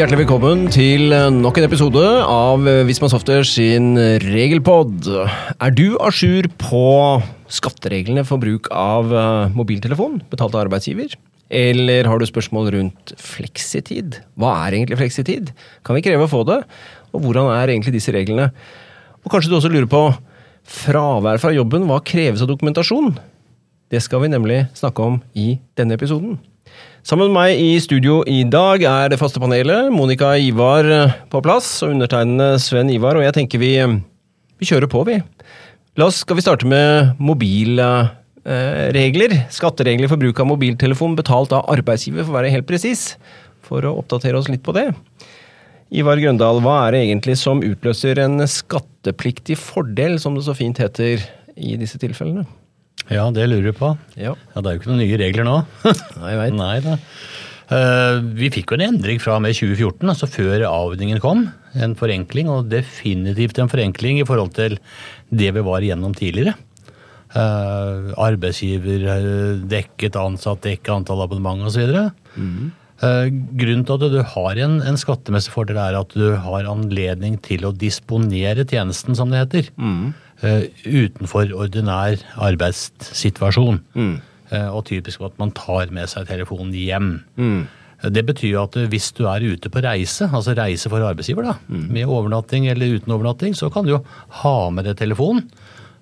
Hjertelig velkommen til nok en episode av Visma Software sin regelpod. Er du à jour på skattereglene for bruk av eh, mobiltelefon betalt av arbeidsgiver? Eller har du spørsmål rundt fleksitid? Hva er egentlig fleksitid? Kan vi kreve å få det? Og hvordan er egentlig disse reglene? Og kanskje du også lurer på fravær fra jobben, hva kreves av dokumentasjon? Det skal vi nemlig snakke om i denne episoden. Sammen med meg i studio i dag er det faste panelet. Monica Ivar eh, på plass, og undertegnede Sven Ivar. Og jeg tenker vi, eh, vi kjører på, vi. La oss, skal vi starte med mobilregler. Skatteregler for bruk av mobiltelefon betalt av arbeidsgiver, for å være helt presis. For å oppdatere oss litt på det. Ivar Grøndal, hva er det egentlig som utløser en skattepliktig fordel, som det så fint heter i disse tilfellene? Ja, det lurer du på. Ja, Ja, Det er jo ikke noen nye regler nå. Nei, jeg vet. Nei da. Uh, vi fikk jo en endring fra og med 2014, altså før avordningen kom. En forenkling, og definitivt en forenkling i forhold til det vi var igjennom tidligere. Uh, arbeidsgiver eh, dekket, ansatt dekket, antall abonnement osv. Mm. grunnen til at du har en, en, skattemessig fordel, er at du har anledning til å disponere tjenesten, som det heter. Mm. Uh, utenfor ordinær arbeidssituasjon. Mm. Uh, og typisk at man tar med seg telefonen hjem. Mm. Uh, det betyr jo at hvis du er ute på reise, altså reise for arbeidsgiver, da, med overnatting eller uten overnatting, så kan du jo ha med deg telefonen.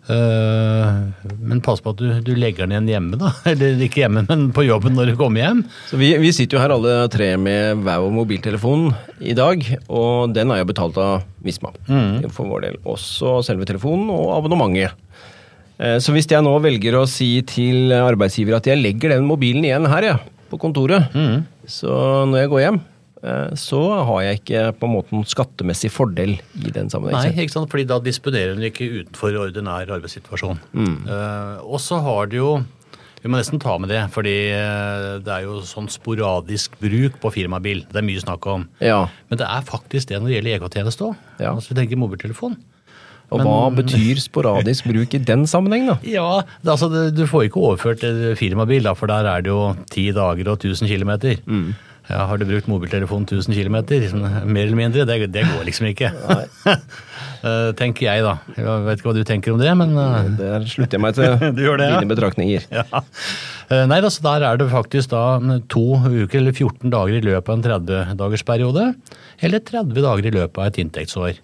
Men pass på at du, du, legger den igjen hjemme, da. Eller ikke hjemme, men på jobben når du kommer hjem. Så vi, vi sitter jo her alle tre med hver vår mobiltelefon i dag, og den er jo betalt av Visma. Mm. For vår del. Også selve telefonen og abonnementet. Eh, Så hvis jeg nå velger å si til arbeidsgiver at jeg legger den mobilen igjen her, ja, på kontoret, Mm. så når jeg går hjem, eh, så har jeg ikke på en måte noen skattemessig fordel i den sammenhengen. Nei, ikke sant? fordi da disponerer den ikke utenfor ordinær arbeidssituasjon. Mm. Uh, og så har det jo Vi må nesten ta med det, fordi eh, det er jo sånn sporadisk bruk på firmabil. Det er mye snakk om. Ja. Men det er faktisk det når det gjelder EK-tjeneste òg. Ja. Altså, vi tenker mobiltelefon. Og hva betyr sporadisk bruk i den sammenheng, da? Ja, det, altså, Du får ikke overført firmabil, da, for der er det jo ti dager og 1000 km. Mm. Ja, har du brukt mobiltelefon 1000 km, liksom, mer eller mindre? Det, det går liksom ikke. Eh, tenker jeg, da. Jeg vet ikke hva du tenker om det, men eh, Der slutter jeg meg til Du gjør det, dine betraktninger. ja. Eh, Nei, altså Der er det faktisk da to uker eller 14 dager i løpet av en 30-dagersperiode. Eller 30 dager i løpet av et inntektsår.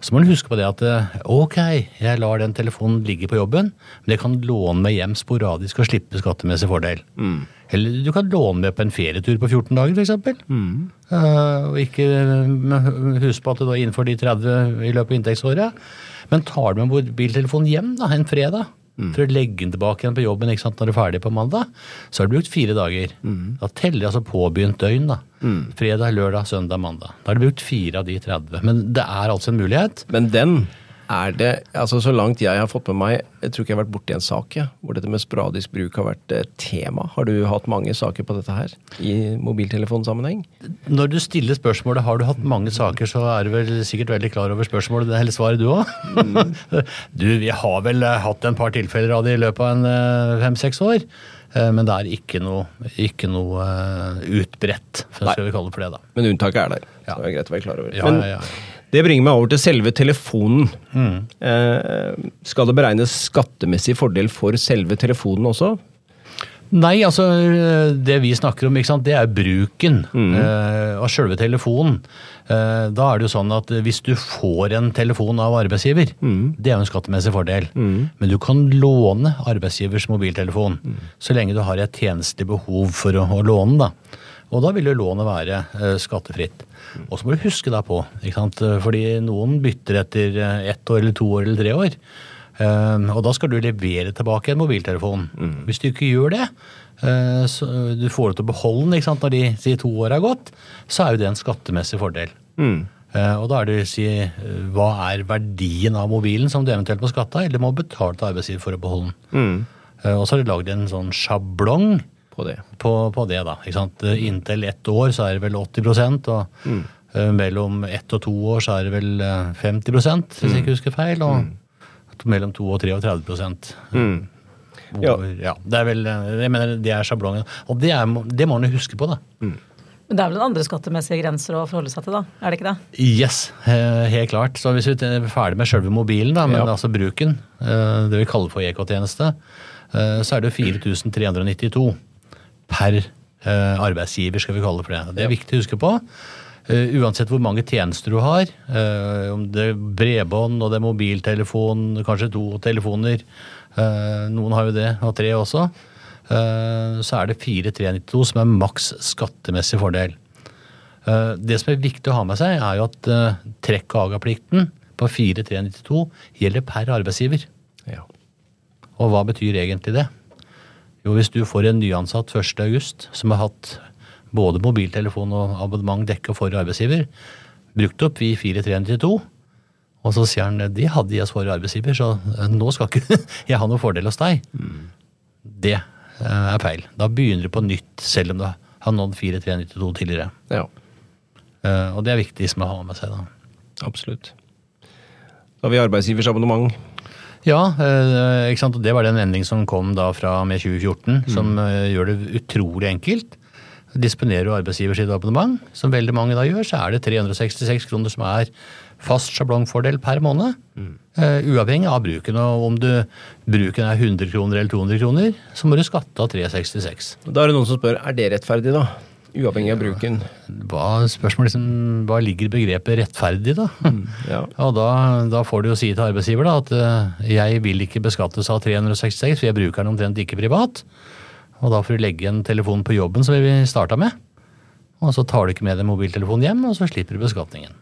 Så må du huske på det at eh, ok, jeg lar den telefonen ligge på jobben, men jeg kan låne meg hjem sporadisk og slippe skattemessig fordel. Eller du kan låne med på en ferietur på 14 dager, f.eks. Uh, og ikke huske husk på at du da innenfor de 30 i løpet av inntektsåret. Men tar du med mobiltelefonen hjem da, en fredag, for å legge den tilbake igjen på jobben ikke sant, når du er ferdig på mandag, så har du brukt fire dager. Da teller altså påbegynt døgn. da. Fredag, lørdag, søndag, mandag. Da har du brukt fire av de 30. Men det er altså en mulighet. Men den er det altså Så langt jeg har fått med meg, jeg tror ikke jeg har vært borti en sak ja, hvor dette med sporadisk bruk har vært et tema. Har du hatt mange saker på dette her i mobiltelefonsammenheng? Når du stiller spørsmålet har du hatt mange saker, så er du vel sikkert veldig klar over spørsmålet, eller svaret du òg. Du, vi har vel eh, hatt en par tilfeller av det i løpet av en eh, fem-seks år. Eh, Men det er ikke noe, ikke noe eh, utbredt, skal vi kalle det for det, da. Men unntaket er der. Ja. Så det er greit å være klar over. Ja, Men ja, ja. Det bringer meg over til selve telefonen. Mm. Eh, skal det beregnes skattemessig fordel for selve telefonen også? Nei, altså det vi snakker om, det er bruken eh, av selve telefonen. Eh, da er det jo sånn at hvis du får en telefon av arbeidsgiver, det er jo en skattemessig fordel. Men du kan låne arbeidsgivers mobiltelefon så lenge du har et tjenestelig behov for å, å låne. da. Og da vil jo lånet være eh, skattefritt. Og så må du huske deg på, ikke sant? fordi noen bytter etter eh, ett år eller to år eller tre år. Eh, og da skal du levere tilbake en mobiltelefon. Hvis du ikke gjør det, eh, så du får det til å beholde den ikke sant, når de sier to år er gått, så er jo det en skattemessig fordel. Mm. og da er det å si eh, hva er verdien av mobilen som du eventuelt må skatte av, eller må betale til arbeidsgiver for å beholde den. Mm. og så har de lagd en sånn sjablong På det. på, på det, da. Ikke sant? Eh, Inntil ett år så er det vel 80 og mm. mellom ett og to år så er det vel eh, 50% hvis jeg ikke husker feil. og mellom 2 og 33 Hvor, Ja. ja. Det er vel, eh, jeg mener det er sjablongen. Og det, er, det må man jo huske på, da. Men det er vel noen andre skattemessige grenser å forholde seg til, da? Er det ikke det? Yes, eh, helt klart. Så hvis vi er ferdig med selve mobilen, da, men Ja. altså bruken, eh, det vi kaller for EK-tjeneste, eh, så er det 4392 per eh, arbeidsgiver, skal vi kalle det for det. Det er viktig å huske på. Eh, Uansett hvor mange tjenester du har, eh, om det er bredbånd og det er mobiltelefon, kanskje to telefoner, noen har jo det, og tre også, så er det 4392 som er maks skattemessig fordel. Det som er viktig å ha med seg, er jo at trekk- og agaplikten på 4392 gjelder per arbeidsgiver. Ja. Og hva betyr egentlig det? Jo, hvis du får en nyansatt 1.8 som har hatt både mobiltelefon og abonnement dekka for arbeidsgiver, brukt opp i 4392, og så sier han det hadde jeg for arbeidsgiver, så eh, nå skal ikke jeg ha noen fordel hos deg. Det eh, er feil. Da begynner du på nytt, selv om du har nådd 4392 tidligere. ja. Eh, Og det er viktig som å ha med seg, da. Absolutt. Da har vi arbeidsgivers abonnement. Ja, eh, ikke sant? det var den endring som kom da fra med 2014, som eh, gjør det utrolig enkelt. Disponerer du arbeidsgiver sitt abonnement, som veldig mange da gjør, så er det 366 kroner som er fast sjablongfordel per måned. eh, uavhengig av bruken. Og om du, bruken er 100 kroner eller 200 kroner, så må du skatte av 366. Da er det noen som spør er det rettferdig, da? Uavhengig av bruken. Hva, spørsmålet liksom, hva ligger begrepet rettferdig, da? Ja. Og da, da får du jo si til arbeidsgiver da, at eh, jeg vil ikke beskattes av 366, for jeg bruker den omtrent ikke privat. Og da får du legge en telefon på jobben som vi starta med. Og så tar du ikke med deg mobiltelefonen hjem, og så slipper du beskatningen.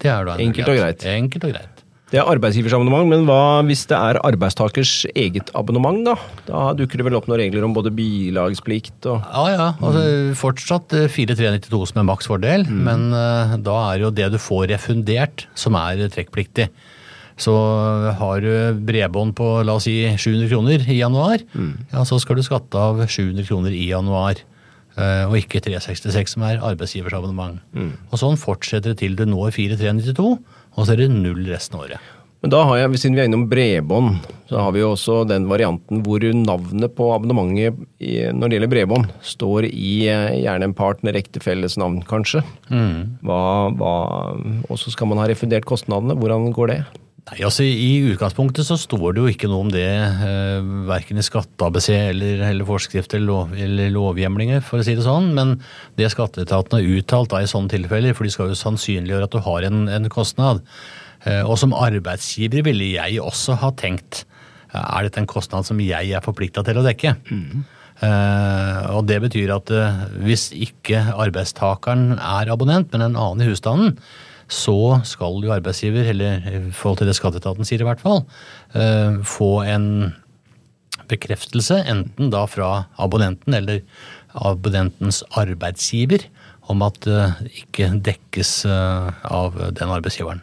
Det er da en Enkelt og greit. Enkelt og greit. Det er arbeidsgivers abonnement, men hva hvis det er arbeidstakers eget abonnement, da? Da dukker det vel opp noen regler om både bilagsplikt og Ja, ja. Altså, fortsatt eh, 4392 som er maksfordel, men uh, da er jo det du får refundert, som er trekkpliktig. Så har du bredbånd på la oss si 700 kroner i januar, ja, så skal du skatte av 700 kroner i januar. eh, Og ikke 366, som er arbeidsgivers abonnement. Og sånn fortsetter det til du når 4392, og så er det null resten av året. Men da har jeg, siden vi er innom bredbånd, så har vi jo også den varianten hvor navnet på abonnementet i, når det gjelder bredbånd, står i eh, gjerne en partner, ektefelles navn, kanskje. Hva, og så skal man ha refundert kostnadene. Hvordan går det? Nei, altså I utgangspunktet så står det jo ikke noe om det, eh, verken i skatte-ABC eller, eller forskrifter eller, lov, eller lovhjemlinger, for å si det sånn. Men det skatteetaten har uttalt da i sånne tilfeller, for de skal jo sannsynliggjøre at du har en, en kostnad. Eh, og som arbeidsgiver ville jeg også ha tenkt er dette en kostnad som jeg er forplikta til å dekke. Eh, og det betyr at eh, hvis ikke arbeidstakeren er abonnent, men en annen i husstanden, så skal jo arbeidsgiver, eller i forhold til det skatteetaten sier i hvert fall, eh, få en bekreftelse, enten da fra abonnenten eller abonnentens arbeidsgiver, om at det ikke dekkes eh, av den arbeidsgiveren.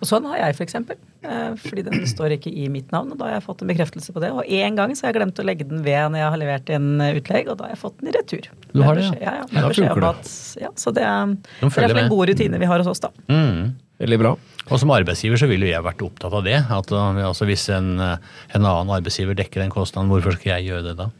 Og sånn har jeg, for eksempel. Eh, Fordi den står ikke i mitt navn, og da har jeg fått en bekreftelse på det. Og én gang så har jeg glemt å legge den ved når jeg har levert inn eh, utlegg, og da har jeg fått den i retur. Du har det, ja. Ja? Ja, Ja, da funker det. at, ja, så det, er- De det er en god rutine vi har hos oss, da. Mm. Veldig bra. Og som arbeidsgiver så ville jeg vært opptatt av det. At uh, altså hvis en, en annen arbeidsgiver dekker den kostnaden, hvorfor skal jeg gjøre det da?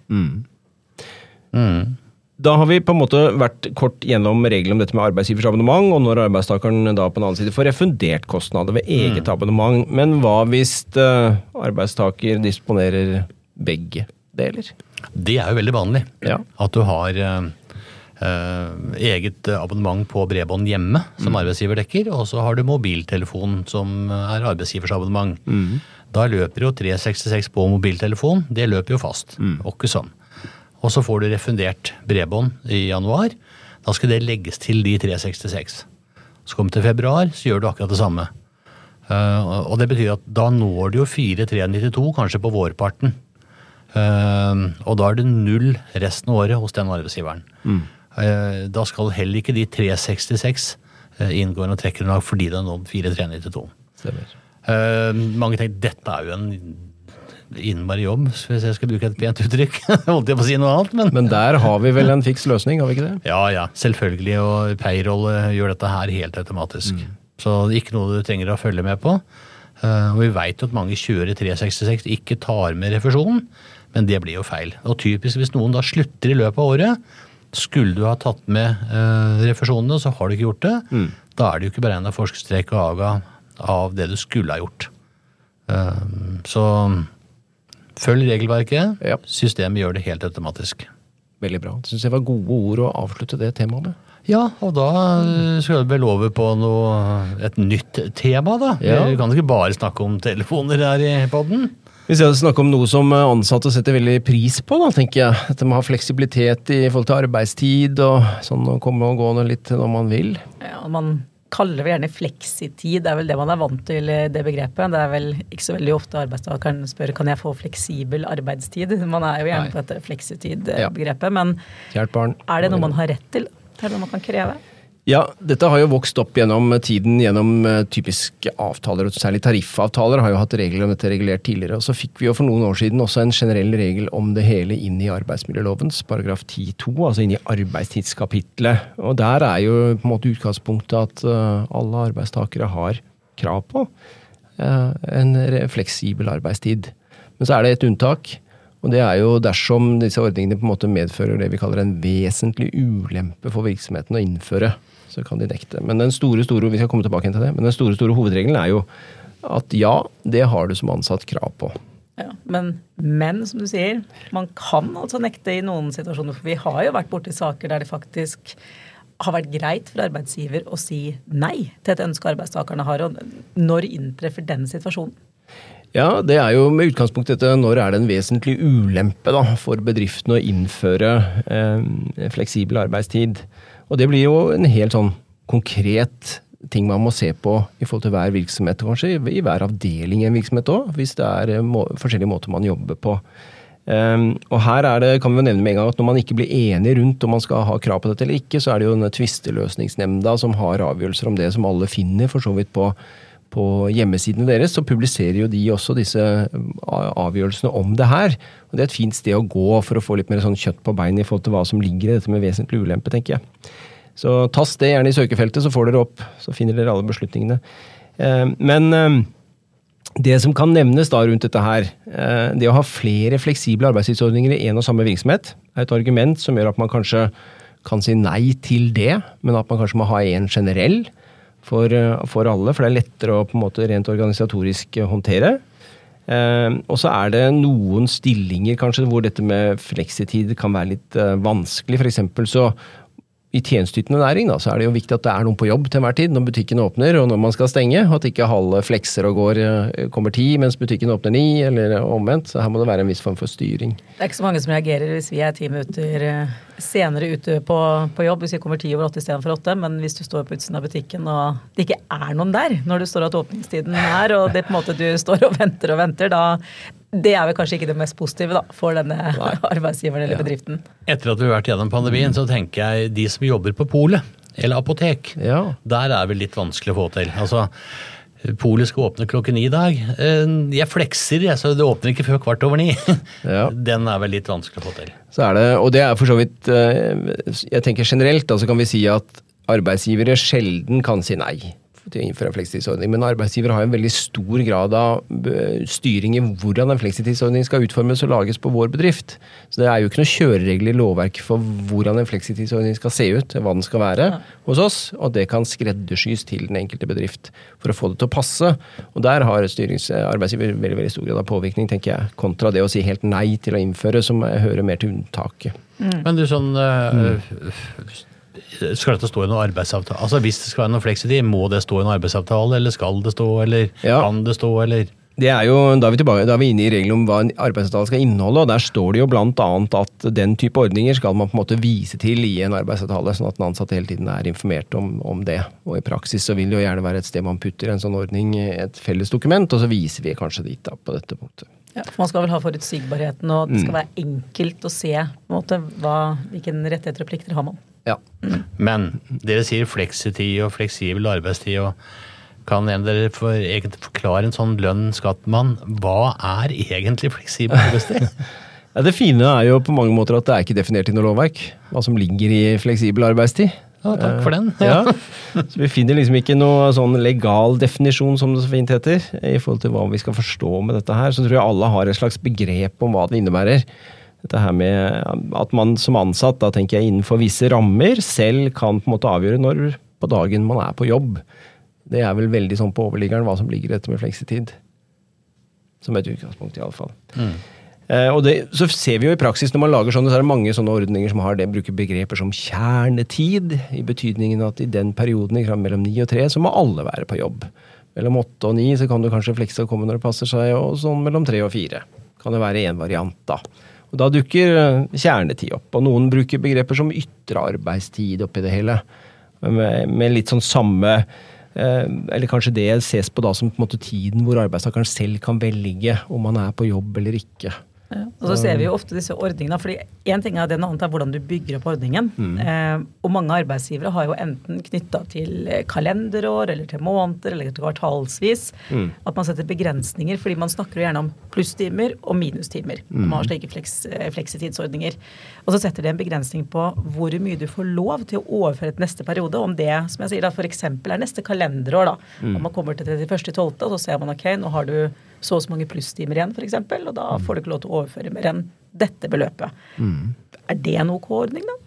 Da har vi på en måte vært kort gjennom reglene om dette med arbeidsgivers abonnement, og når arbeidstakeren da på den annen side får refundert kostnader ved eget abonnement. Men hva hvis eh, arbeidstaker disponerer begge deler? Det er jo veldig vanlig. Ja. At du har uh, eget abonnement på bredbånd hjemme som arbeidsgiver dekker, og så har du mobiltelefon som er arbeidsgivers abonnement. Da løper jo 366 på mobiltelefon, det løper jo fast. Og ikke sånn. Og så får du refundert bredbånd i januar. Da skal det legges til de 366. Så kommer det til februar, så gjør du akkurat det samme. Eh, og det betyr at da når du jo 4392 kanskje på vårparten. Eh, og da er det null resten av året hos den arbeidsgiveren. Eh, da skal heller ikke de 366 inngå inngå noe trekkgrunnlag fordi det er nådd 4392. Eh, mange tenker dette er jo en innmari jobb, hvis jeg skal bruke et pent uttrykk. Holdt jeg på å si noe annet, men Men der har vi vel en fiks løsning, har vi ikke det? ja, ja, selvfølgelig. Og payroll gjør dette her helt automatisk. Så det er ikke noe du trenger å følge med på. Eh, Og vi veit at mange kjører 366, ikke tar med refusjonen, men det blir jo feil. Og typisk hvis noen da slutter i løpet av året, Skulle du ha tatt med eh, refusjonene, så har du ikke gjort det. Mm. Da er det jo ikke beregna forskuddstrekk og aga av det du skulle ha gjort. Eh, så følg regelverket. Ja. Systemet gjør det helt automatisk. Veldig bra. Det syns jeg var gode ord å avslutte det temaet med. Ja, og da eh, skal vi vel over på noe, et nytt tema, da. Ja. Vi kan ikke bare snakke om telefoner her i podden. Vi skal snakke om noe som ansatte setter veldig pris på, da, tenker jeg. At de har fleksibilitet i forhold til arbeidstid og sånn å komme og gå litt når man vil. Ja, man kaller vi gjerne fleksitid, det er vel det man er vant til det begrepet. Det er vel ikke så veldig ofte arbeidstakeren spør kan jeg få fleksibel arbeidstid. Man er jo gjerne Nei. på dette fleksitid-begrepet, men er det noe man har rett til? Er det noe man kan kreve? Ja, dette har jo vokst opp gjennom tiden gjennom eh, typiske avtaler, og særlig tariffavtaler har jo hatt regler om dette regulert tidligere. Og så fikk vi jo for noen år siden også en generell regel om det hele inn i arbeidsmiljølovens paragraf 10-2, altså inn i arbeidstidskapitlet. Og der er jo på en måte utgangspunktet at eh, alle arbeidstakere har krav på eh, en fleksibel arbeidstid. Men så er det et unntak. Og det er jo dersom disse ordningene på en måte medfører det vi kaller en vesentlig ulempe for virksomheten å innføre, så kan de nekte. Men den store, store, vi skal komme tilbake til det, men den store, store hovedregelen er jo at ja, det har du som ansatt krav på. Ja, men, men som du sier, man kan altså nekte i noen situasjoner. For vi har jo vært borti saker der det faktisk har vært greit for arbeidsgiver å si nei til et ønske arbeidstakerne har. Og når inntreffer den situasjonen? Ja, det er jo med utgangspunkt i dette når er det en vesentlig ulempe da, for bedriften å innføre eh, fleksibel arbeidstid. Og det blir jo en helt sånn konkret ting man må se på i forhold til hver virksomhet, kanskje i hver avdeling i en virksomhet òg, hvis det er eh, må, forskjellige måter man jobber på. Um, og her er det, kan vi jo nevne med en gang at Når man ikke blir enig rundt om man skal ha krav på dette eller ikke, så er det jo denne tvisteløsningsnemnda som har avgjørelser om det, som alle finner for så vidt på, på hjemmesidene deres. Så publiserer jo de også disse um, avgjørelsene om det her. Og Det er et fint sted å gå for å få litt mer sånn kjøtt på beinet i forhold til hva som ligger i dette med vesentlig ulempe, tenker jeg. Så tast det gjerne i søkefeltet, så får dere opp. Så finner dere alle beslutningene. Um, men um, det som kan nevnes da rundt dette her, eh, det å ha flere fleksible arbeidstidsordninger i en og samme virksomhet, er et argument som gjør at man kanskje kan si nei til det, men at man kanskje må ha en generell for, eh, for alle, for det er lettere å på en måte rent organisatorisk eh, håndtere. Eh, og så er det noen stillinger kanskje hvor dette med fleksitid kan være litt eh, vanskelig. For eksempel så i tjenesteytende næring da, så er det jo viktig at det er noen på jobb til enhver tid når butikken åpner og når man skal stenge. At ikke halve flekser og går eh, kommer ti mens butikken åpner ni, eller omvendt. Så her må det være en viss form for styring. Det er ikke så mange som reagerer hvis vi er ti minutter senere ute på, på jobb, hvis vi kommer ti over åtte istedenfor åtte. Men hvis du står på utsiden av butikken og det ikke er noen der når du står at åpningstiden er, og det på en måte du står og venter og venter, da det er vel kanskje ikke det mest positive da, for denne arbeidsgiveren eller bedriften. Etter at vi har vært gjennom pandemien, så tenker jeg de som jobber på polet, eller apotek, Ja. der er vel litt vanskelig å få til. Altså, Polet skal åpne klokken ni i dag. Eh, Jeg flekser, jeg, så det åpner ikke før kvart over ni. Ja. Den er vel litt vanskelig å få til. Så er det, og det er for så vidt eh, Jeg tenker generelt, da så kan vi si at arbeidsgivere sjelden kan si nei til å innføre en fleksitidsordning. Men arbeidsgiver har en veldig stor grad av eh, styring i hvordan en fleksitidsordning skal utformes og lages på vår bedrift. Så det er jo ikke noe kjøreregler i lovverket for hvordan en fleksitidsordning skal se ut, hva den skal være hos oss, og det kan skreddersys til den enkelte bedrift for å få det til å passe. Og der har arbeidsgiver veldig, veldig stor grad av påvirkning, tenker jeg, kontra det å si helt nei til å innføre, som hører mer til unntaket. Men du, sånn eh, Skal dette stå i noen arbeidsavtale? Altså Hvis det skal være noe fleksitid, må det stå i noen arbeidsavtale, eller skal det stå, eller Ja. kan det stå, eller Det er jo, da er vi tilbake, da er vi inne i reglene om hva en arbeidsavtale skal inneholde, og der står det jo annet at den type ordninger skal man på en måte vise til i en arbeidsavtale, sånn at den ansatte hele tiden er informert om, om det. Og i praksis så vil det jo gjerne være et sted man putter en sånn ordning et felles dokument, og så viser vi kanskje dit da på dette punktet. Ja, for Man skal vel ha forutsigbarheten, og det skal være enkelt å se på en måte, hva, hvilken rettigheter og plikter har man. Ja. Men dere sier fleksitid og fleksibel arbeidstid. og Kan en dere for, egentlig forklare en sånn lønn skattmann? Hva er egentlig fleksibel arbeidstid? Ja, det fine er jo på mange måter at det er ikke definert i noe lovverk, hva som ligger i fleksibel arbeidstid. Ja, takk for den. Ja. Så vi finner liksom ikke noe sånn legal definisjon, som det så fint heter, i forhold til hva vi skal forstå med dette her. Så tror jeg alle har et slags begrep om hva det innebærer. Dette her med at man som ansatt, da tenker jeg innenfor visse rammer, selv kan på en måte avgjøre når på dagen man er på jobb. Det er vel veldig sånn på overliggeren hva som ligger i dette med fleksitid. Som et utgangspunkt, iallfall. Mm. Eh, og det, så ser vi jo i praksis når man lager sånne, så er det mange sånne ordninger som har det, bruker begreper som kjernetid, i betydningen at i den perioden mellom ni og tre så må alle være på jobb. Mellom åtte og ni så kan du kanskje flekse og komme når det passer seg, og sånn mellom tre og fire. Kan det være én variant, da. Og Da dukker eh, kjernetid opp, og noen bruker begreper som ytre arbeidstid oppi det hele. Med, med litt sånn samme eh, Eller kanskje det ses på da som på en måte tiden hvor arbeidstakeren selv kan velge om man er på jobb eller ikke. Ja. Og så ser vi jo ofte disse ordningene, fordi én ting er det, en annet er hvordan du bygger opp ordningen. Mm. Eh, og mange arbeidsgivere har jo enten knytta til kalenderår eller til måneder eller til kvartalsvis mm. at man setter begrensninger, fordi man snakker jo gjerne om plusstimer og minustimer. Mm. Man har slike fleks, eh, fleksitidsordninger. Og så setter det en begrensning på hvor mye du får lov til å overføre til neste periode. Om det som jeg sier da, f.eks. er neste kalenderår. da. Mm. Om man kommer til 31.12., og så ser man ok, nå har du så og så mange plusstimer igjen, f.eks., og da får du ikke lov til å overføre mer enn dette beløpet. Mm. Er det en OK ordning, da?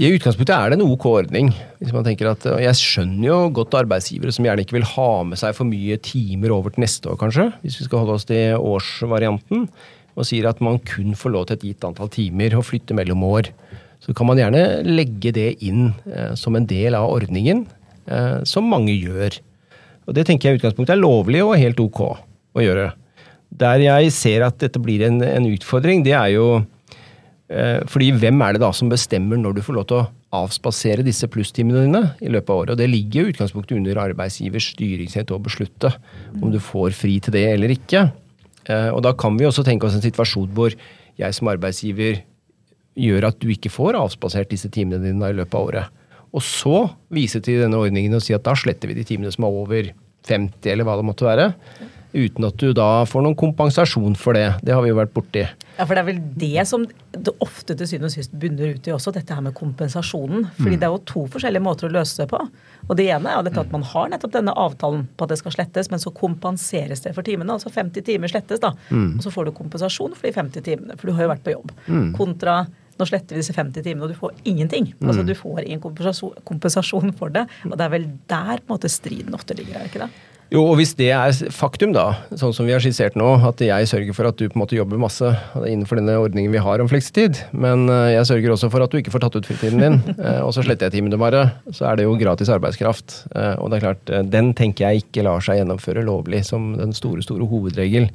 I utgangspunktet er det en OK ordning. hvis man tenker at, Jeg skjønner jo godt arbeidsgivere som gjerne ikke vil ha med seg for mye timer over til neste år, kanskje. Hvis vi skal holde oss til årsvarianten. Og sier at man kun får lov til et gitt antall timer å flytte mellom år. Så kan man gjerne legge det inn eh, som en del av ordningen, eh, som mange gjør. Og Det tenker jeg i utgangspunktet er lovlig og helt ok å gjøre. Der jeg ser at dette blir en, en utfordring, det er jo eh, fordi hvem er det da som bestemmer når du får lov til å avspasere disse plusstimene dine i løpet av året? Og Det ligger jo utgangspunktet under arbeidsgivers styringsrett å beslutte om du får fri til det eller ikke. Eh, og Da kan vi også tenke oss en situasjon hvor jeg som arbeidsgiver gjør at du ikke får avspasert disse timene dine i løpet av året. Og så vise til denne ordningen og si at da sletter vi de timene som er over 50, eller hva det måtte være uten at du da får noen kompensasjon for det. Det har vi jo vært borti. Ja, for det er vel det som det ofte til syvende og sist bunner ut i også, dette her med kompensasjonen. Fordi mm. det er jo to forskjellige måter å løse det på. Og det ene er dette at man har nettopp denne avtalen på at det skal slettes, men så kompenseres det for timene. Altså 50 timer slettes, da. Mm. Og så får du kompensasjon for de 50 timene, for du har jo vært på jobb. Mm. Kontra nå sletter vi disse 50 timene, og du får ingenting. Mm. Altså Du får ingen kompensasjon, kompensasjon, for det. Og det er vel der på en måte striden ofte ligger, er det ikke det? Jo, og hvis det er faktum, da, sånn som vi har skissert nå, at jeg sørger for at du på en måte jobber masse innenfor denne ordningen vi har om fleksitid, men eh, jeg sørger også for at du ikke får tatt ut fritiden din, eh, og så sletter jeg timene bare, så er det jo gratis arbeidskraft. Eh, og det er klart, den tenker jeg ikke lar seg gjennomføre lovlig som den store, store hovedregel.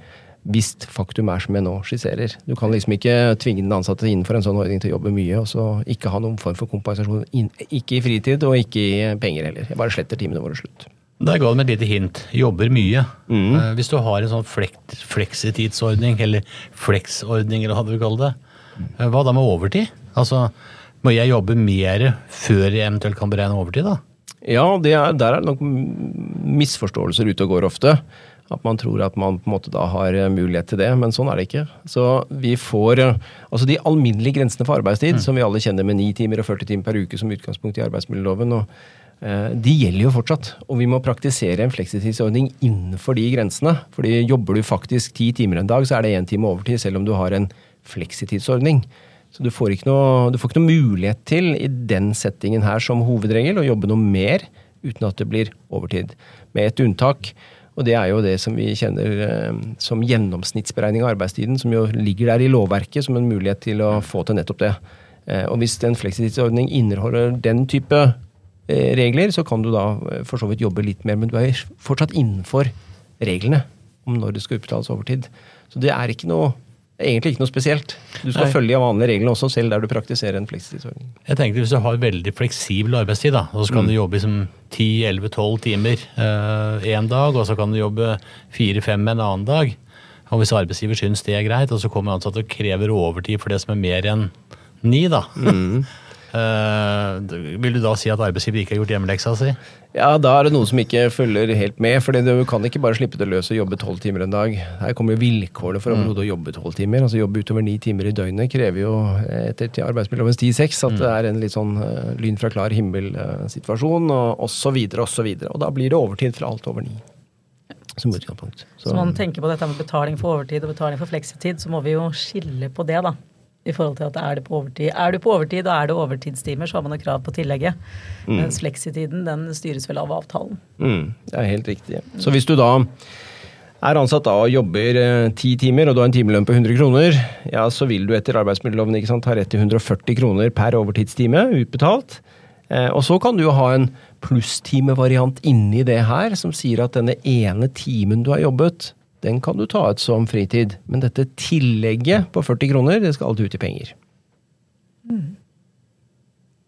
Hvis faktum er som jeg nå skisserer. Du kan liksom ikke tvinge den ansatte innenfor en sånn ordning til å jobbe mye, og så ikke ha noen form for kompensasjon. Ikke i fritid, og ikke i penger heller. Jeg bare sletter timene våre slutt. Der ga du meg et lite hint. Jobber mye. Mm. Uh, hvis du har en sånn flekt, fleksitidsordning, eller fleksordning, eller hva du vil kalle det, uh, hva da med overtid? Altså, må jeg jobbe mer før jeg eventuelt kan beregne overtid, da? Ja, er, der er det nok misforståelser ute og går ofte. At man tror at man på en måte da har eh, mulighet til det, men sånn er det ikke. Så vi får Altså de alminnelige grensene for arbeidstid, mm. som vi alle kjenner med 9 timer og 40 timer per uke som utgangspunkt i arbeidsmiljøloven, og Eh, de gjelder jo fortsatt, og vi må praktisere en fleksitidsordning innenfor de grensene. fordi jobber du faktisk ti timer en dag, så er det én time overtid, selv om du har en fleksitidsordning. Så du får, noe, du får ikke noe mulighet til i den settingen her som hovedregel å jobbe noe mer uten at det blir overtid. Med et unntak, og det er jo det som vi kjenner eh, som gjennomsnittsberegning av arbeidstiden, som jo ligger der i lovverket som en mulighet til å få til nettopp det. Eh, og hvis en fleksitidsordning inneholder den type Eh, regler, så kan du da eh, for så vidt jobbe litt mer, men du er fortsatt innenfor reglene om når det skal utbetales overtid. Så det er ikke noe, egentlig ikke noe spesielt. Du skal Nei. følge de vanlige reglene også, selv der du praktiserer en fleksitidsordning. Jeg tenkte Hvis du har veldig fleksibel arbeidstid, da, og så kan mm. du jobbe liksom 10-11-12 timer én eh, dag, og så kan du jobbe 4-5 en annen dag. Og Hvis arbeidsgiver syns det er greit, og så kommer ansatte og krever overtid for det som er mer enn 9, da. Mm. Uh, vil du da si at arbeidsgiver ikke har gjort hjemmeleksa si? Ja, da er det noen som ikke følger helt med. for Du kan ikke bare slippe det løs og jobbe tolv timer en dag. Her kommer jo vilkårene for mm. å jobbe tolv timer. Altså Jobbe utover ni timer i døgnet krever jo etter arbeidsmiljølovens 10-6 at mm. det er en litt sånn uh, lyn fra klar himmel-situasjon, uh, og osv., osv. Og, så og da blir det overtid fra alt over ni. Som utgangspunkt. Så man tenker på dette med betaling for overtid og betaling for fleksitid, så må vi jo skille på det, da. I forhold til at er det på overtid Er du på overtid og er det overtidstimer, så har man jo krav på tillegget. Mens fleksitiden den styres vel av avtalen. Mm, det er helt riktig. Så hvis du da er ansatt da og jobber eh, ti timer, og du har en timelønn på 100 kroner, ja, så vil du etter arbeidsmiljøloven ikke sant, ha rett til 140 kroner per overtidstime utbetalt. Eh, og så kan du jo ha en plusstimevariant inni det her, som sier at denne ene timen du har jobbet, den kan du ta ut som fritid. Men dette tillegget på 40 kroner, det skal alltid ut i penger.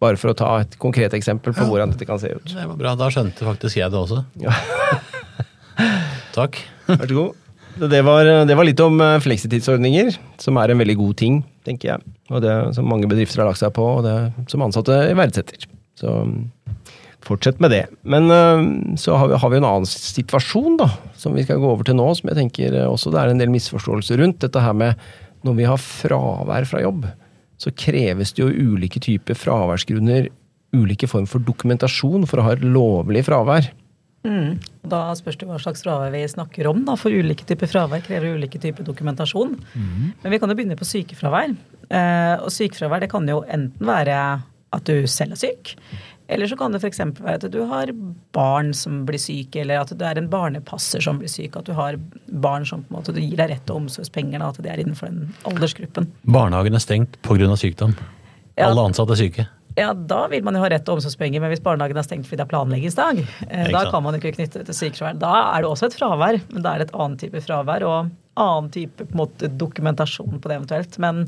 Bare for å ta et konkret eksempel på Ja. hvordan dette kan se ut. Det var bra, da skjønte faktisk jeg det også. Ja. Takk. Vær så god. Det var, det var litt om eh, fleksitidsordninger, som er en veldig god ting, tenker jeg. Og det som mange bedrifter har lagt seg på, og det som ansatte verdsetter. Så mm, fortsett med det. Men eh, så har vi, har vi en annen situasjon, da, som vi skal gå over til nå, som jeg tenker eh, også det er en del misforståelser rundt. Dette her med når vi har fravær fra jobb, så kreves det jo ulike typer fraværsgrunner, ulike form for dokumentasjon for å ha et lovlig fravær. Da spørs det hva slags fravær vi snakker om. Da. For ulike typer fravær krever ulike typer dokumentasjon. Men vi kan jo begynne på sykefravær. Eh, og sykefravær det kan jo enten være at du selv er syk, eller så kan det f.eks. være at du har barn som blir syke, eller at det er en barnepasser som blir syk. At du har barn som på en måte du gir deg rett til omsorgspenger, at de er innenfor den aldersgruppen. Barnehagen er stengt pga. sykdom. Ja. Alle ansatte er syke. Ja, da vil man jo ha rett til omsorgspenger, men hvis barnehagen er stengt fordi det er planleggingsdag, eh, da kan man ikke knytte det til sykefravær. Da er det også et fravær, men da er det et annet type fravær og annen type på en måte, dokumentasjon på det eventuelt. Men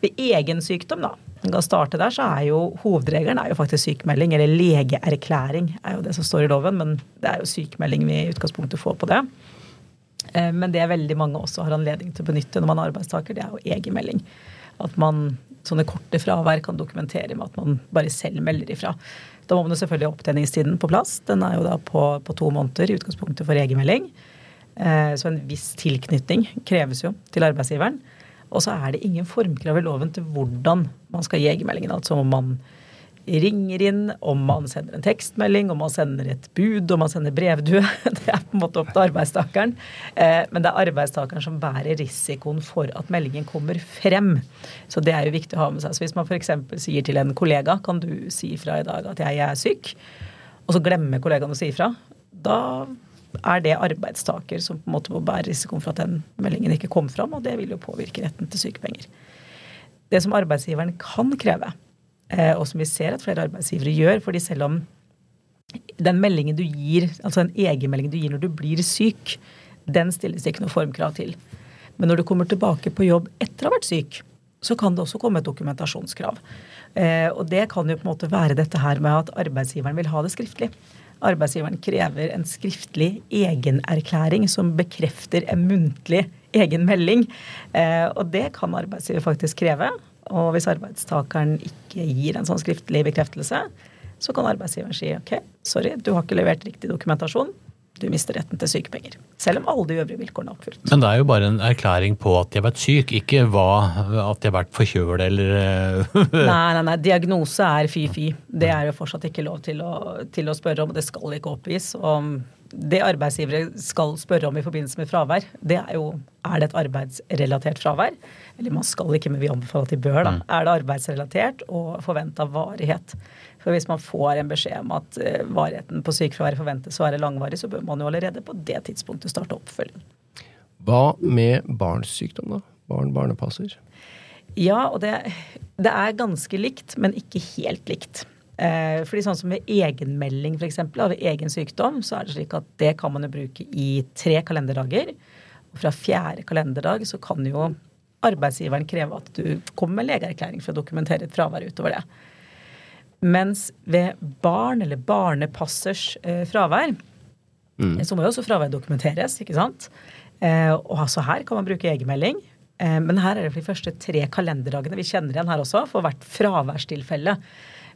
ved egen sykdom, da, man kan starte der, så er jo hovedregelen er jo faktisk sykemelding, eller legeerklæring er jo det som står i loven, men det er jo sykemelding vi i utgangspunktet får på det. Eh, Men det veldig mange også har anledning til å benytte når man er arbeidstaker, det er jo egenmelding. At man sånne korte fravær kan dokumentere med at man bare selv melder ifra. Da må man jo selvfølgelig ha opptjeningstiden på plass. Den er jo da på, på to måneder i utgangspunktet for egenmelding. Eh, Så en viss tilknytning kreves jo til arbeidsgiveren. Og så er det ingen formkrav i loven til hvordan man skal gi egenmeldingen. Altså om man ringer inn, om man sender en tekstmelding, om man sender et bud, om man sender brevdue. Det er på en måte opp til arbeidstakeren. Eh, Men det er arbeidstakeren som bærer risikoen for at meldingen kommer frem. Så det er jo viktig å ha med seg. Så hvis man f.eks. sier til en kollega kan du si fra i dag at jeg er syk, og så glemmer kollegaen å si ifra, da er det arbeidstaker som på en måte må bære risikoen for at den meldingen ikke kom fram, og det vil jo påvirke retten til sykepenger. Det som arbeidsgiveren kan kreve, eh, og som vi ser at flere arbeidsgivere gjør, fordi selv om den meldingen du gir, altså den egenmeldingen du gir når du blir syk, den stilles det ikke noe formkrav til. Men når du kommer tilbake på jobb etter å ha vært syk, så kan det også komme et dokumentasjonskrav. Eh, og det kan jo på en måte være dette her med at arbeidsgiveren vil ha det skriftlig. Arbeidsgiveren krever en skriftlig egenerklæring som bekrefter en muntlig egen melding. Eh, og det kan arbeidsgiver faktisk kreve. Og hvis arbeidstakeren ikke gir en sånn skriftlig bekreftelse, så kan arbeidsgiveren si ok, sorry, du har ikke levert riktig dokumentasjon. Du mister retten til sykepenger. Selv om alle de øvrige vilkårene er oppfylt. Men det er jo bare en erklæring på at de har vært syk, ikke hva, at de har vært forkjølet eller eh, Nei, nei, nei. Diagnose er fy-fy. Det er jo fortsatt ikke lov til å, til å spørre om, og det skal ikke oppgis. Og det arbeidsgivere skal spørre om i forbindelse med fravær, det er jo er det et arbeidsrelatert fravær. Eller man skal ikke, men vi anbefaler at de bør. da. Er det arbeidsrelatert og forventa varighet? For hvis man får en beskjed om at eh, varigheten på sykefraværet forventes å være langvarig, så bør man jo allerede på det tidspunktet starte oppfølging. Hva med barns sykdom, da? Barn, barnepasser? Ja, og det, det er ganske likt, men ikke helt likt. Eh, fordi sånn som ved egenmelding for eksempel, av egen sykdom, så er det slik at det kan man jo bruke i tre kalenderdager. Og fra fjerde kalenderdag så kan jo arbeidsgiveren kreve at du kommer med legeerklæring for å dokumentere et fravær utover det. Mens ved barn eller barnepassers eh, fravær, så må jo også fravær dokumenteres, ikke sant. Eh, og altså her kan man bruke egenmelding. Men her er det for de første tre kalenderdagene vi kjenner igjen her også, for hvert fraværstilfelle.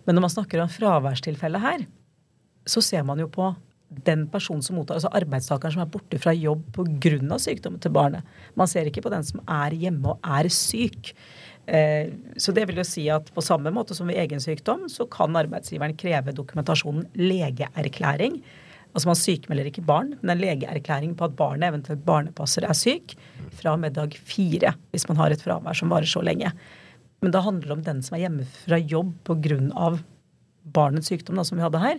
Men når man snakker om fraværstilfelle her, så ser man jo på den personen som mottar, altså arbeidstakeren som er borte fra jobb pga. sykdommen til barnet. Man ser ikke på den som er hjemme og er syk. Eh, Så det vil jo si at på samme måte som ved egen sykdom, så kan arbeidsgiveren kreve dokumentasjonen legeerklæring Altså Man sykemelder ikke barn, men en legeerklæring på at barnet, eventuelt barnepasser, er syk fra og med dag fire, hvis man har et fravær som varer så lenge. Men da handler det om den som er hjemme fra jobb pga. barnets sykdom, da, som vi hadde her.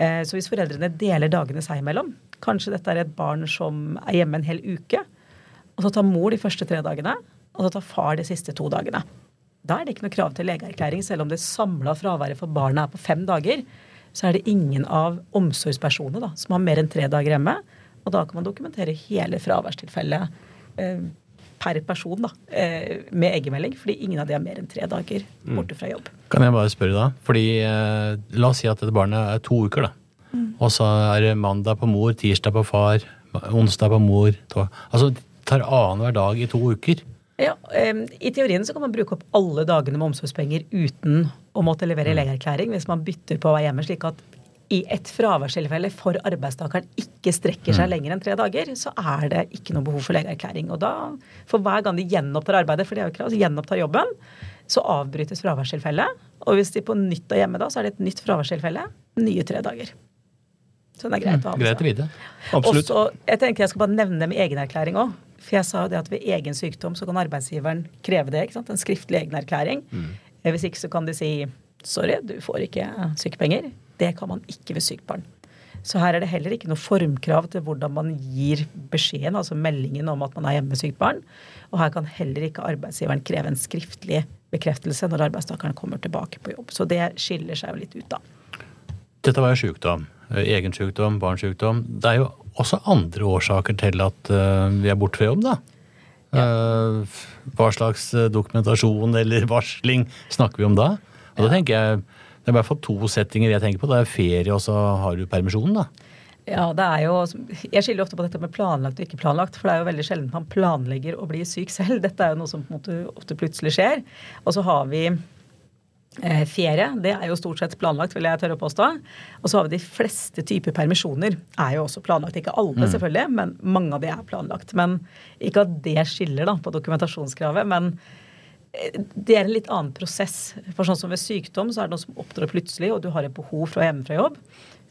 Eh, så hvis foreldrene deler dagene seg imellom, kanskje dette er et barn som er hjemme en hel uke, og så tar mor de første tre dagene, og så tar far de siste to dagene. Da er det ikke noe krav til legeerklæring, selv om det samla fraværet for barna er på fem dager. Så er det ingen av omsorgspersonene da, som har mer enn tre dager hjemme. Og da kan man dokumentere hele fraværstilfellet eh, per person da, eh, med egenmelding, fordi ingen av de er mer enn tre dager borte fra jobb. Kan jeg bare spørre da? Fordi eh, La oss si at dette barnet er to uker, da. Mm. Og så er det mandag på mor, tirsdag på far, onsdag på mor. To, altså tar annenhver dag i to uker. Ja, I teorien så kan man bruke opp alle dagene med omsorgspenger uten å måtte levere mm. legeerklæring hvis man bytter på å være hjemme, slik at i et fraværstilfelle for arbeidstakeren ikke strekker seg mm. lenger enn tre dager, så er det ikke noe behov for legeerklæring. Og da, for hver gang de gjenopptar arbeidet, for det er jo krav, gjenopptar jobben, så avbrytes fraværstilfellet. Og hvis de på nytt er hjemme da, så er det et nytt fraværstilfelle, nye tre dager. Så det er greit å ha med seg. Absolutt. Også, jeg tenker jeg skal bare nevne med egenerklæring òg. For jeg sa jo det at ved egen sykdom så kan arbeidsgiveren kreve det. ikke sant? En skriftlig egenerklæring. Mm. Hvis ikke så kan de si sorry, du får ikke sykepenger. Det kan man ikke ved sykt barn. Så her er det heller ikke noe formkrav til hvordan man gir beskjeden, altså meldingen om at man er hjemme med sykt barn. Og her kan heller ikke arbeidsgiveren kreve en skriftlig bekreftelse når arbeidstakeren kommer tilbake på jobb. Så det skiller seg jo litt ut, da. Dette var jo sykdom. Egen sykdom, barnssykdom. Det er jo også andre årsaker til at uh, vi er borte fra jobb, da. Ja. Uh, hva slags eh, dokumentasjon eller varsling snakker vi om da? Og da tenker jeg, Det er i hvert fall to settinger jeg tenker på. Det er ferie, og så har du permisjonen, da. Ja, det er jo, Jeg skiller ofte på dette med planlagt og ikke planlagt. For det er jo veldig sjelden man planlegger å bli syk selv. Dette er jo noe som på en måte ofte plutselig skjer. Og så har vi Eh, ferie det er jo stort sett planlagt, vil jeg tørre å påstå. Og så har vi de fleste typer permisjoner. er jo også planlagt. Ikke alle, mm. selvfølgelig, men mange av de er planlagt. Men Ikke at det skiller da på dokumentasjonskravet, men det er en litt annen prosess. For sånn som ved sykdom så er det noe som opptrår plutselig, og du har et behov for å hjemme fra jobb.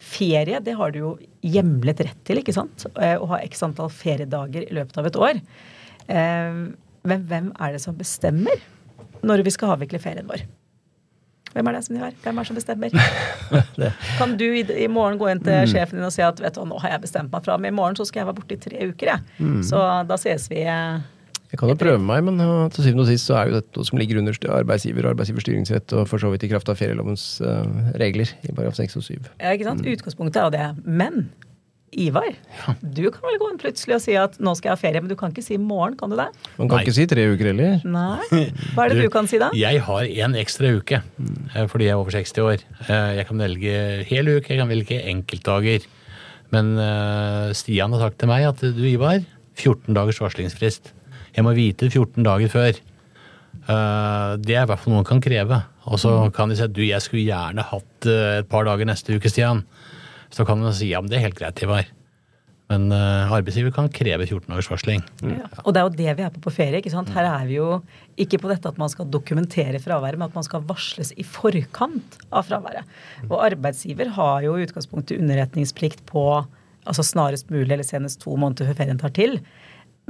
Ferie det har du jo hjemlet rett til, ikke sant? Eh, å ha x antall feriedager i løpet av et år. Men hvem er det som bestemmer når vi skal avvikle ferien vår? Hvem er det som gjør? Hvem er det som bestemmer? kan du i, morgen gå inn til mm. sjefen din og si at vet du, nå har jeg bestemt meg fra men i morgen så skal jeg være borte i tre uker, jeg. Mm. Så da ses vi. Eh, jeg kan jo prøve meg, men til syvende og sist så er jo dette noe som ligger under arbeidsgiver og arbeidsgivers styringsrett, og for så vidt i kraft av ferielovens uh, regler i paragraf 6 og 7. Ja, ikke sant. Mm. Utgangspunktet er jo det. Men Ivar, ja. du kan vel gå inn plutselig og si at nå skal jeg ha ferie, men du kan ikke si i morgen, kan du det? Man kan Nei. ikke si tre uker heller. Nei. Hva er det du, du kan si da? Jeg har en ekstra uke eh, fordi jeg er over 60 år. Eh, jeg kan velge hel uke, jeg kan velge enkeltdager. Men uh, Stian har sagt til meg at du Ivar, 14 dagers varslingsfrist. Jeg må vite 14 dager før. Uh, det er i hvert fall noe man kan kreve. Og så mm. kan de si at du, jeg skulle gjerne hatt uh, et par dager neste uke, Stian. Så kan man si ja, men det er helt greit, Ivar. Men uh, arbeidsgiver kan kreve 14 dagers varsling. Ja. Og det er jo det vi er på på ferie. ikke sant? Her er vi jo ikke på dette at man skal dokumentere fraværet, men at man skal varsles i forkant av fraværet. Og arbeidsgiver har jo i utgangspunktet underretningsplikt på altså snarest mulig eller senest to måneder før ferien tar til.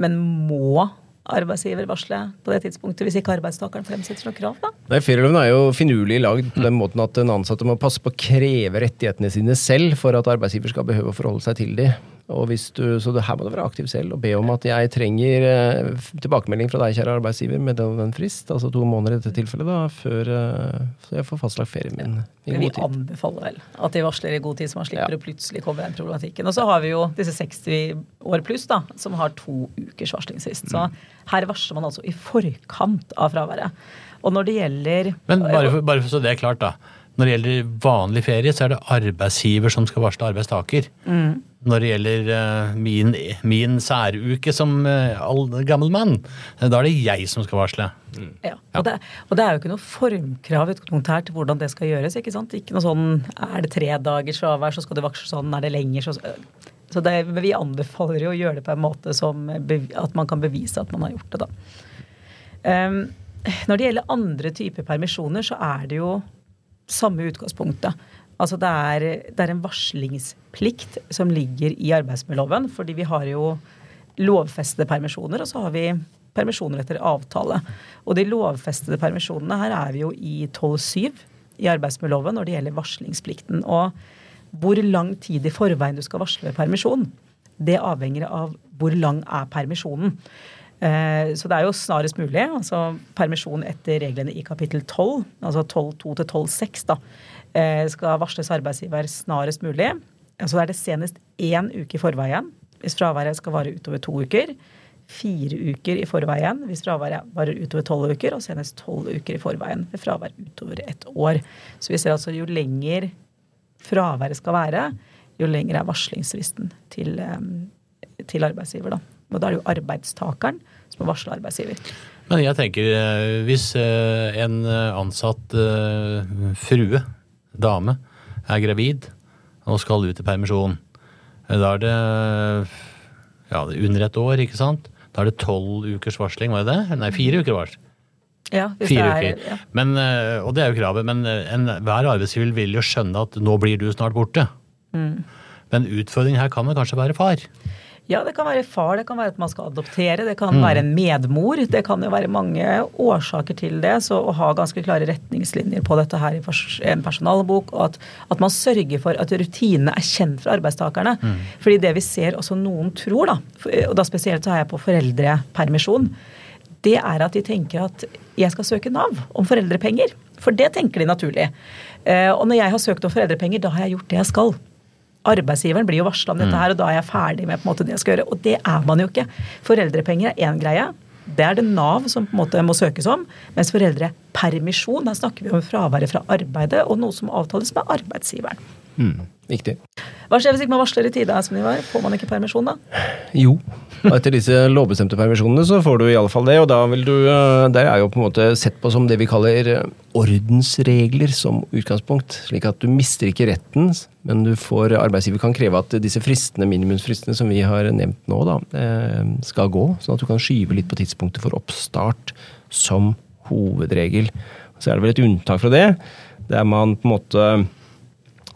Men må arbeidsgiver varsle på det tidspunktet, hvis ikke arbeidstakeren fremsetter noe krav? da? Nei, Ferieloven er jo finurlig lagd på den måten at den ansatte må passe på å kreve rettighetene sine selv for at arbeidsgiver skal behøve å forholde seg til dem. Og hvis du, så det, her må du være aktiv selv og be om at jeg trenger eh, tilbakemelding fra deg, kjære arbeidsgiver, med den, den frist, altså to måneder i dette tilfellet, da, før eh, så jeg får fastlagt ferien min ja. i god tid. Vi anbefaler vel at de varsler i god tid, så man slipper ja. å plutselig komme den problematikken. Og så har vi jo disse 60 år pluss, da, som har to ukers varslingsfrist. Så mm. her varsler man altså i forkant av fraværet. Og når det gjelder Men bare for, bare for så det er klart, da. Når det gjelder vanlig ferie, så er det arbeidsgiver som skal varsle arbeidstaker. Mm. Når det gjelder uh, min, min, særuke som uh, gammel mann, da er det jeg som skal varsle. Mm. Ja, og det, og det, er jo ikke noe formkrav her til hvordan det skal gjøres. Ikke sant? Ikke noe sånn er det tre dagers fravær, så skal du varsle sånn. Er det lenger, så så det, vi anbefaler jo å gjøre det på en måte som at man kan bevise at man har gjort det, da. Um, når det gjelder andre typer permisjoner, så er det jo samme utgangspunktet. Altså det er, det er en varslingsplikt som ligger i arbeidsmiljøloven, fordi vi har jo lovfestede permisjoner, og så har vi permisjoner etter avtale. Og de lovfestede permisjonene, her er vi jo i 12-7 i arbeidsmiljøloven når det gjelder varslingsplikten. Og hvor lang tid i forveien du skal varsle permisjon, det avhenger av hvor lang er permisjonen. Eh, så det er jo snarest mulig. altså Permisjon etter reglene i kapittel 12, altså 12.2 til 12.6, da, eh, skal varsles arbeidsgiver snarest mulig. Altså er det senest én uke i forveien hvis fraværet skal vare utover to uker. Fire uker i forveien hvis fraværet varer utover tolv uker, og senest tolv uker i forveien ved fravær utover et år. Så vi ser altså jo lenger fraværet skal være, jo lenger er varslingsfristen til, eh, til arbeidsgiver. da. Og da er det jo arbeidstakeren som å varsle arbeidsgiver. Men jeg tenker, eh, hvis eh, en ansatt frue, dame, er gravid og skal ut i permisjon, da er det ja, under et år, ikke sant? Da er det tolv ukers varsling, var det det? Nei, fire uker varsel. Ja, hvis Fire det er, uker. ja. Men, og det er jo kravet, men enhver arbeidsgiver vil jo skjønne at nå blir du snart borte. Mm. Men utfordringen her kan vel kanskje være far? Ja, det kan være far, det kan være at man skal adoptere, det kan være en medmor. Det kan jo være mange årsaker til det. Så å ha ganske klare retningslinjer på dette her i en personalbok, og at, at man sørger for at rutinene er kjent for arbeidstakerne. Fordi det vi ser også noen tror, da, og da spesielt så har jeg på foreldrepermisjon, det er at de tenker at jeg skal søke Nav om foreldrepenger. For det tenker de naturlig. Eh, Og når jeg har søkt om foreldrepenger, da har jeg gjort det jeg skal. Arbeidsgiveren blir jo varsla om dette her, og da er jeg ferdig med på en måte det jeg skal gjøre. Og det er man jo ikke. Foreldrepenger er én greie. Det er det Nav som på en måte må søkes om. Mens foreldrepermisjon, da snakker vi om fraværet fra arbeidet og noe som avtales med arbeidsgiveren. Mm, Viktig. Hva skjer hvis ikke man varsler i tide? de var? Får man ikke permisjon da? Jo. Og etter disse lovbestemte permisjonene så får du i alle fall det, og da vil du eh, Der er jo på en måte sett på som det vi kaller eh, ordensregler som utgangspunkt. Slik at du mister ikke retten, men du får arbeidsgiver kan kreve at disse fristene, minimumsfristene som vi har nevnt nå, da, eh, skal gå. Sånn at du kan skyve litt på tidspunktet for oppstart som hovedregel. Så er det vel et unntak fra det, der man på en måte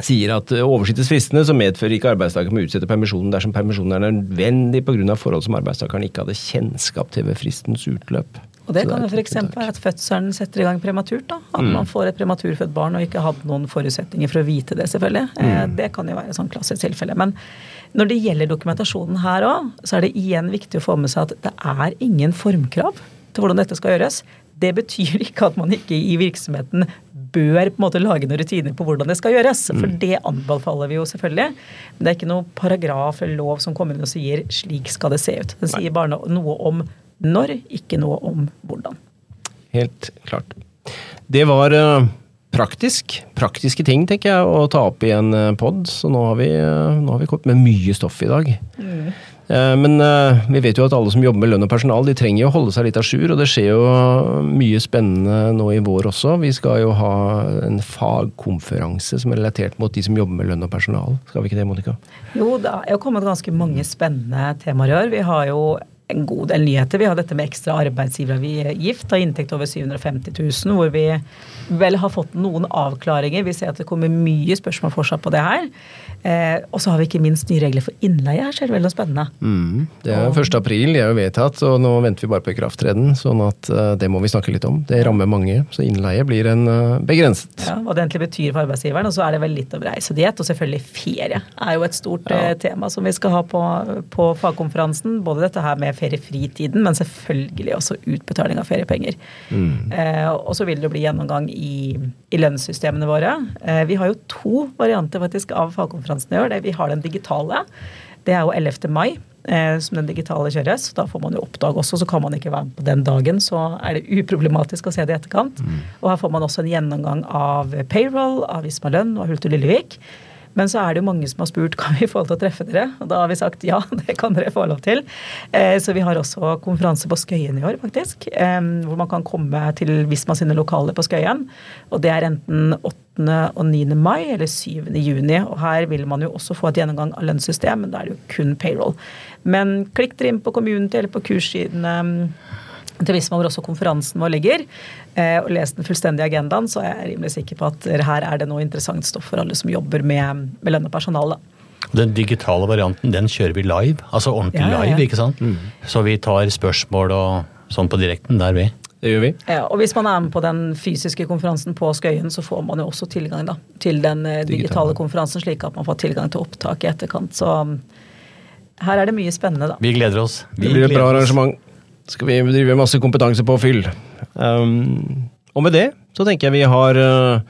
sier at oversittes fristene, så medfører ikke arbeidstaker med å utsette permisjonen dersom permisjonen er nødvendig pga. forhold som arbeidstakeren ikke hadde kjennskap til ved fristens utløp. Og det det kan jo f.eks. være at fødselen setter i gang prematurt. da. At Mm. man får et prematurfødt barn og ikke hadde noen forutsetninger for å vite det, selvfølgelig. Eh, Mm. Det kan jo være et sånn klassisk tilfelle. Men når det gjelder dokumentasjonen her òg, så er det igjen viktig å få med seg at det er ingen formkrav til hvordan dette skal gjøres. Det betyr ikke at man ikke i virksomheten bør på en måte lage noen rutiner på hvordan det skal gjøres. For det anbefaler vi jo selvfølgelig. Men det er ikke noe paragraf eller lov som kommer inn og sier 'slik skal det se ut'. Den sier bare noe om når, ikke noe om hvordan. Helt klart. Det var eh, praktisk. Praktiske ting, tenker jeg, å ta opp i en pod. Så nå har vi, eh, nå har vi kommet med mye stoff i dag. Eh, Men eh, vi vet jo at alle som jobber med lønn og personal, de trenger jo å holde seg litt à jour. Og det skjer jo mye spennende nå i vår også. Vi skal jo ha en fagkonferanse som er relatert mot de som jobber med lønn og personal. Skal vi ikke det, Monica? Jo, det er jo kommet ganske mange spennende temaer i år. Vi har jo en god del nyheter. Vi har dette med ekstra arbeidsgiveravgift av inntekt over 750 000, hvor vi vel har fått noen avklaringer. Vi ser at det kommer mye spørsmål fortsatt på det her. Eh, og så har vi ikke minst nye regler for innleie. Her skjer det vel noe spennende. Mm. Det er 1. april, det er jo vedtatt, og nå venter vi bare på ikrafttreden. Sånn at eh, det må vi snakke litt om. Det rammer mange, så innleie blir en eh, begrenset. Ja, hva det egentlig betyr for arbeidsgiveren. Og så er det vel litt om reisediett, og selvfølgelig ferie er jo et stort Ja. eh, tema som vi skal ha på, på fagkonferansen. Både dette her med feriefritiden, men selvfølgelig også utbetaling av feriepenger. Eh, og så vil det jo bli gjennomgang i, i lønnssystemene våre. Eh, vi har jo to varianter faktisk av fagkonferansen i år. Det, vi har den digitale. Det er jo 11. mai. eh, Som den digitale kjøres. Da får man jo oppdag også, så kan man ikke være med på den dagen. Så er det uproblematisk å se det i etterkant. Og her får man også en gjennomgang av payroll, av Isma lønn og Hult og Lillevik. Men så er det jo mange som har spurt kan vi få lov til å treffe dere. Og da har vi sagt ja, det kan dere få lov til. Eh, Så vi har også konferanse på Skøyen i år, faktisk. Hvor man kan komme til Visma sine lokaler på Skøyen. Og det er enten 8. og 9. mai eller 7. juni. Og her vil man jo også få et gjennomgang av lønnssystem, men da er det jo kun payroll. Men klikk dere inn på Community eller på kurssidene til man hvor også konferansen vår ligger, eh, og lest den fullstendige agendaen, så er jeg rimelig sikker på at her er det noe interessant stoff for alle som jobber med, med lønn og personale. Den digitale varianten den kjører vi live, altså ordentlig Ja, ja, ja. live. ikke sant? Så vi tar spørsmål og sånn på direkten der, vi. Det gjør vi. Ja, og hvis man er med på den fysiske konferansen på Skøyen, så får man jo også tilgang da, til den eh, digitale, Digitale. konferansen, slik at man får tilgang til opptak i etterkant. Så um, her er det mye spennende, da. Vi gleder oss. Vi Det blir et bra arrangement. Skal vi drive masse kompetanse på kompetansepåfyll. Um, og med det så tenker jeg vi har uh,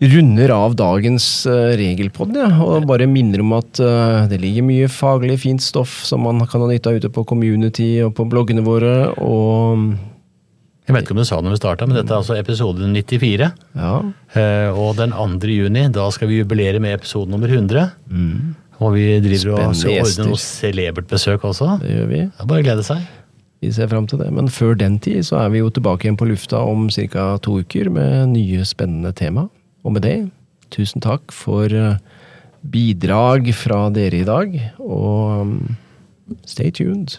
runder av dagens uh, regelpod, ja, og bare minner om at uh, det ligger mye faglig fint stoff som man kan ha nytte av ute på community og på bloggene våre. Og Jeg vet ikke om du sa det når vi starta, men dette er altså episode 94. ja, Eh, og den 2. juni, da skal vi jubilere med episode nummer 100. Og vi driver og ordner noe celebert besøk også. det gjør vi. Det er bare å glede seg. Vi ser fram til det. Men før den tid så er vi jo tilbake igjen på lufta om ca. to uker med nye spennende tema. Og med det, tusen takk for eh, bidrag fra dere i dag, og um, stay tuned.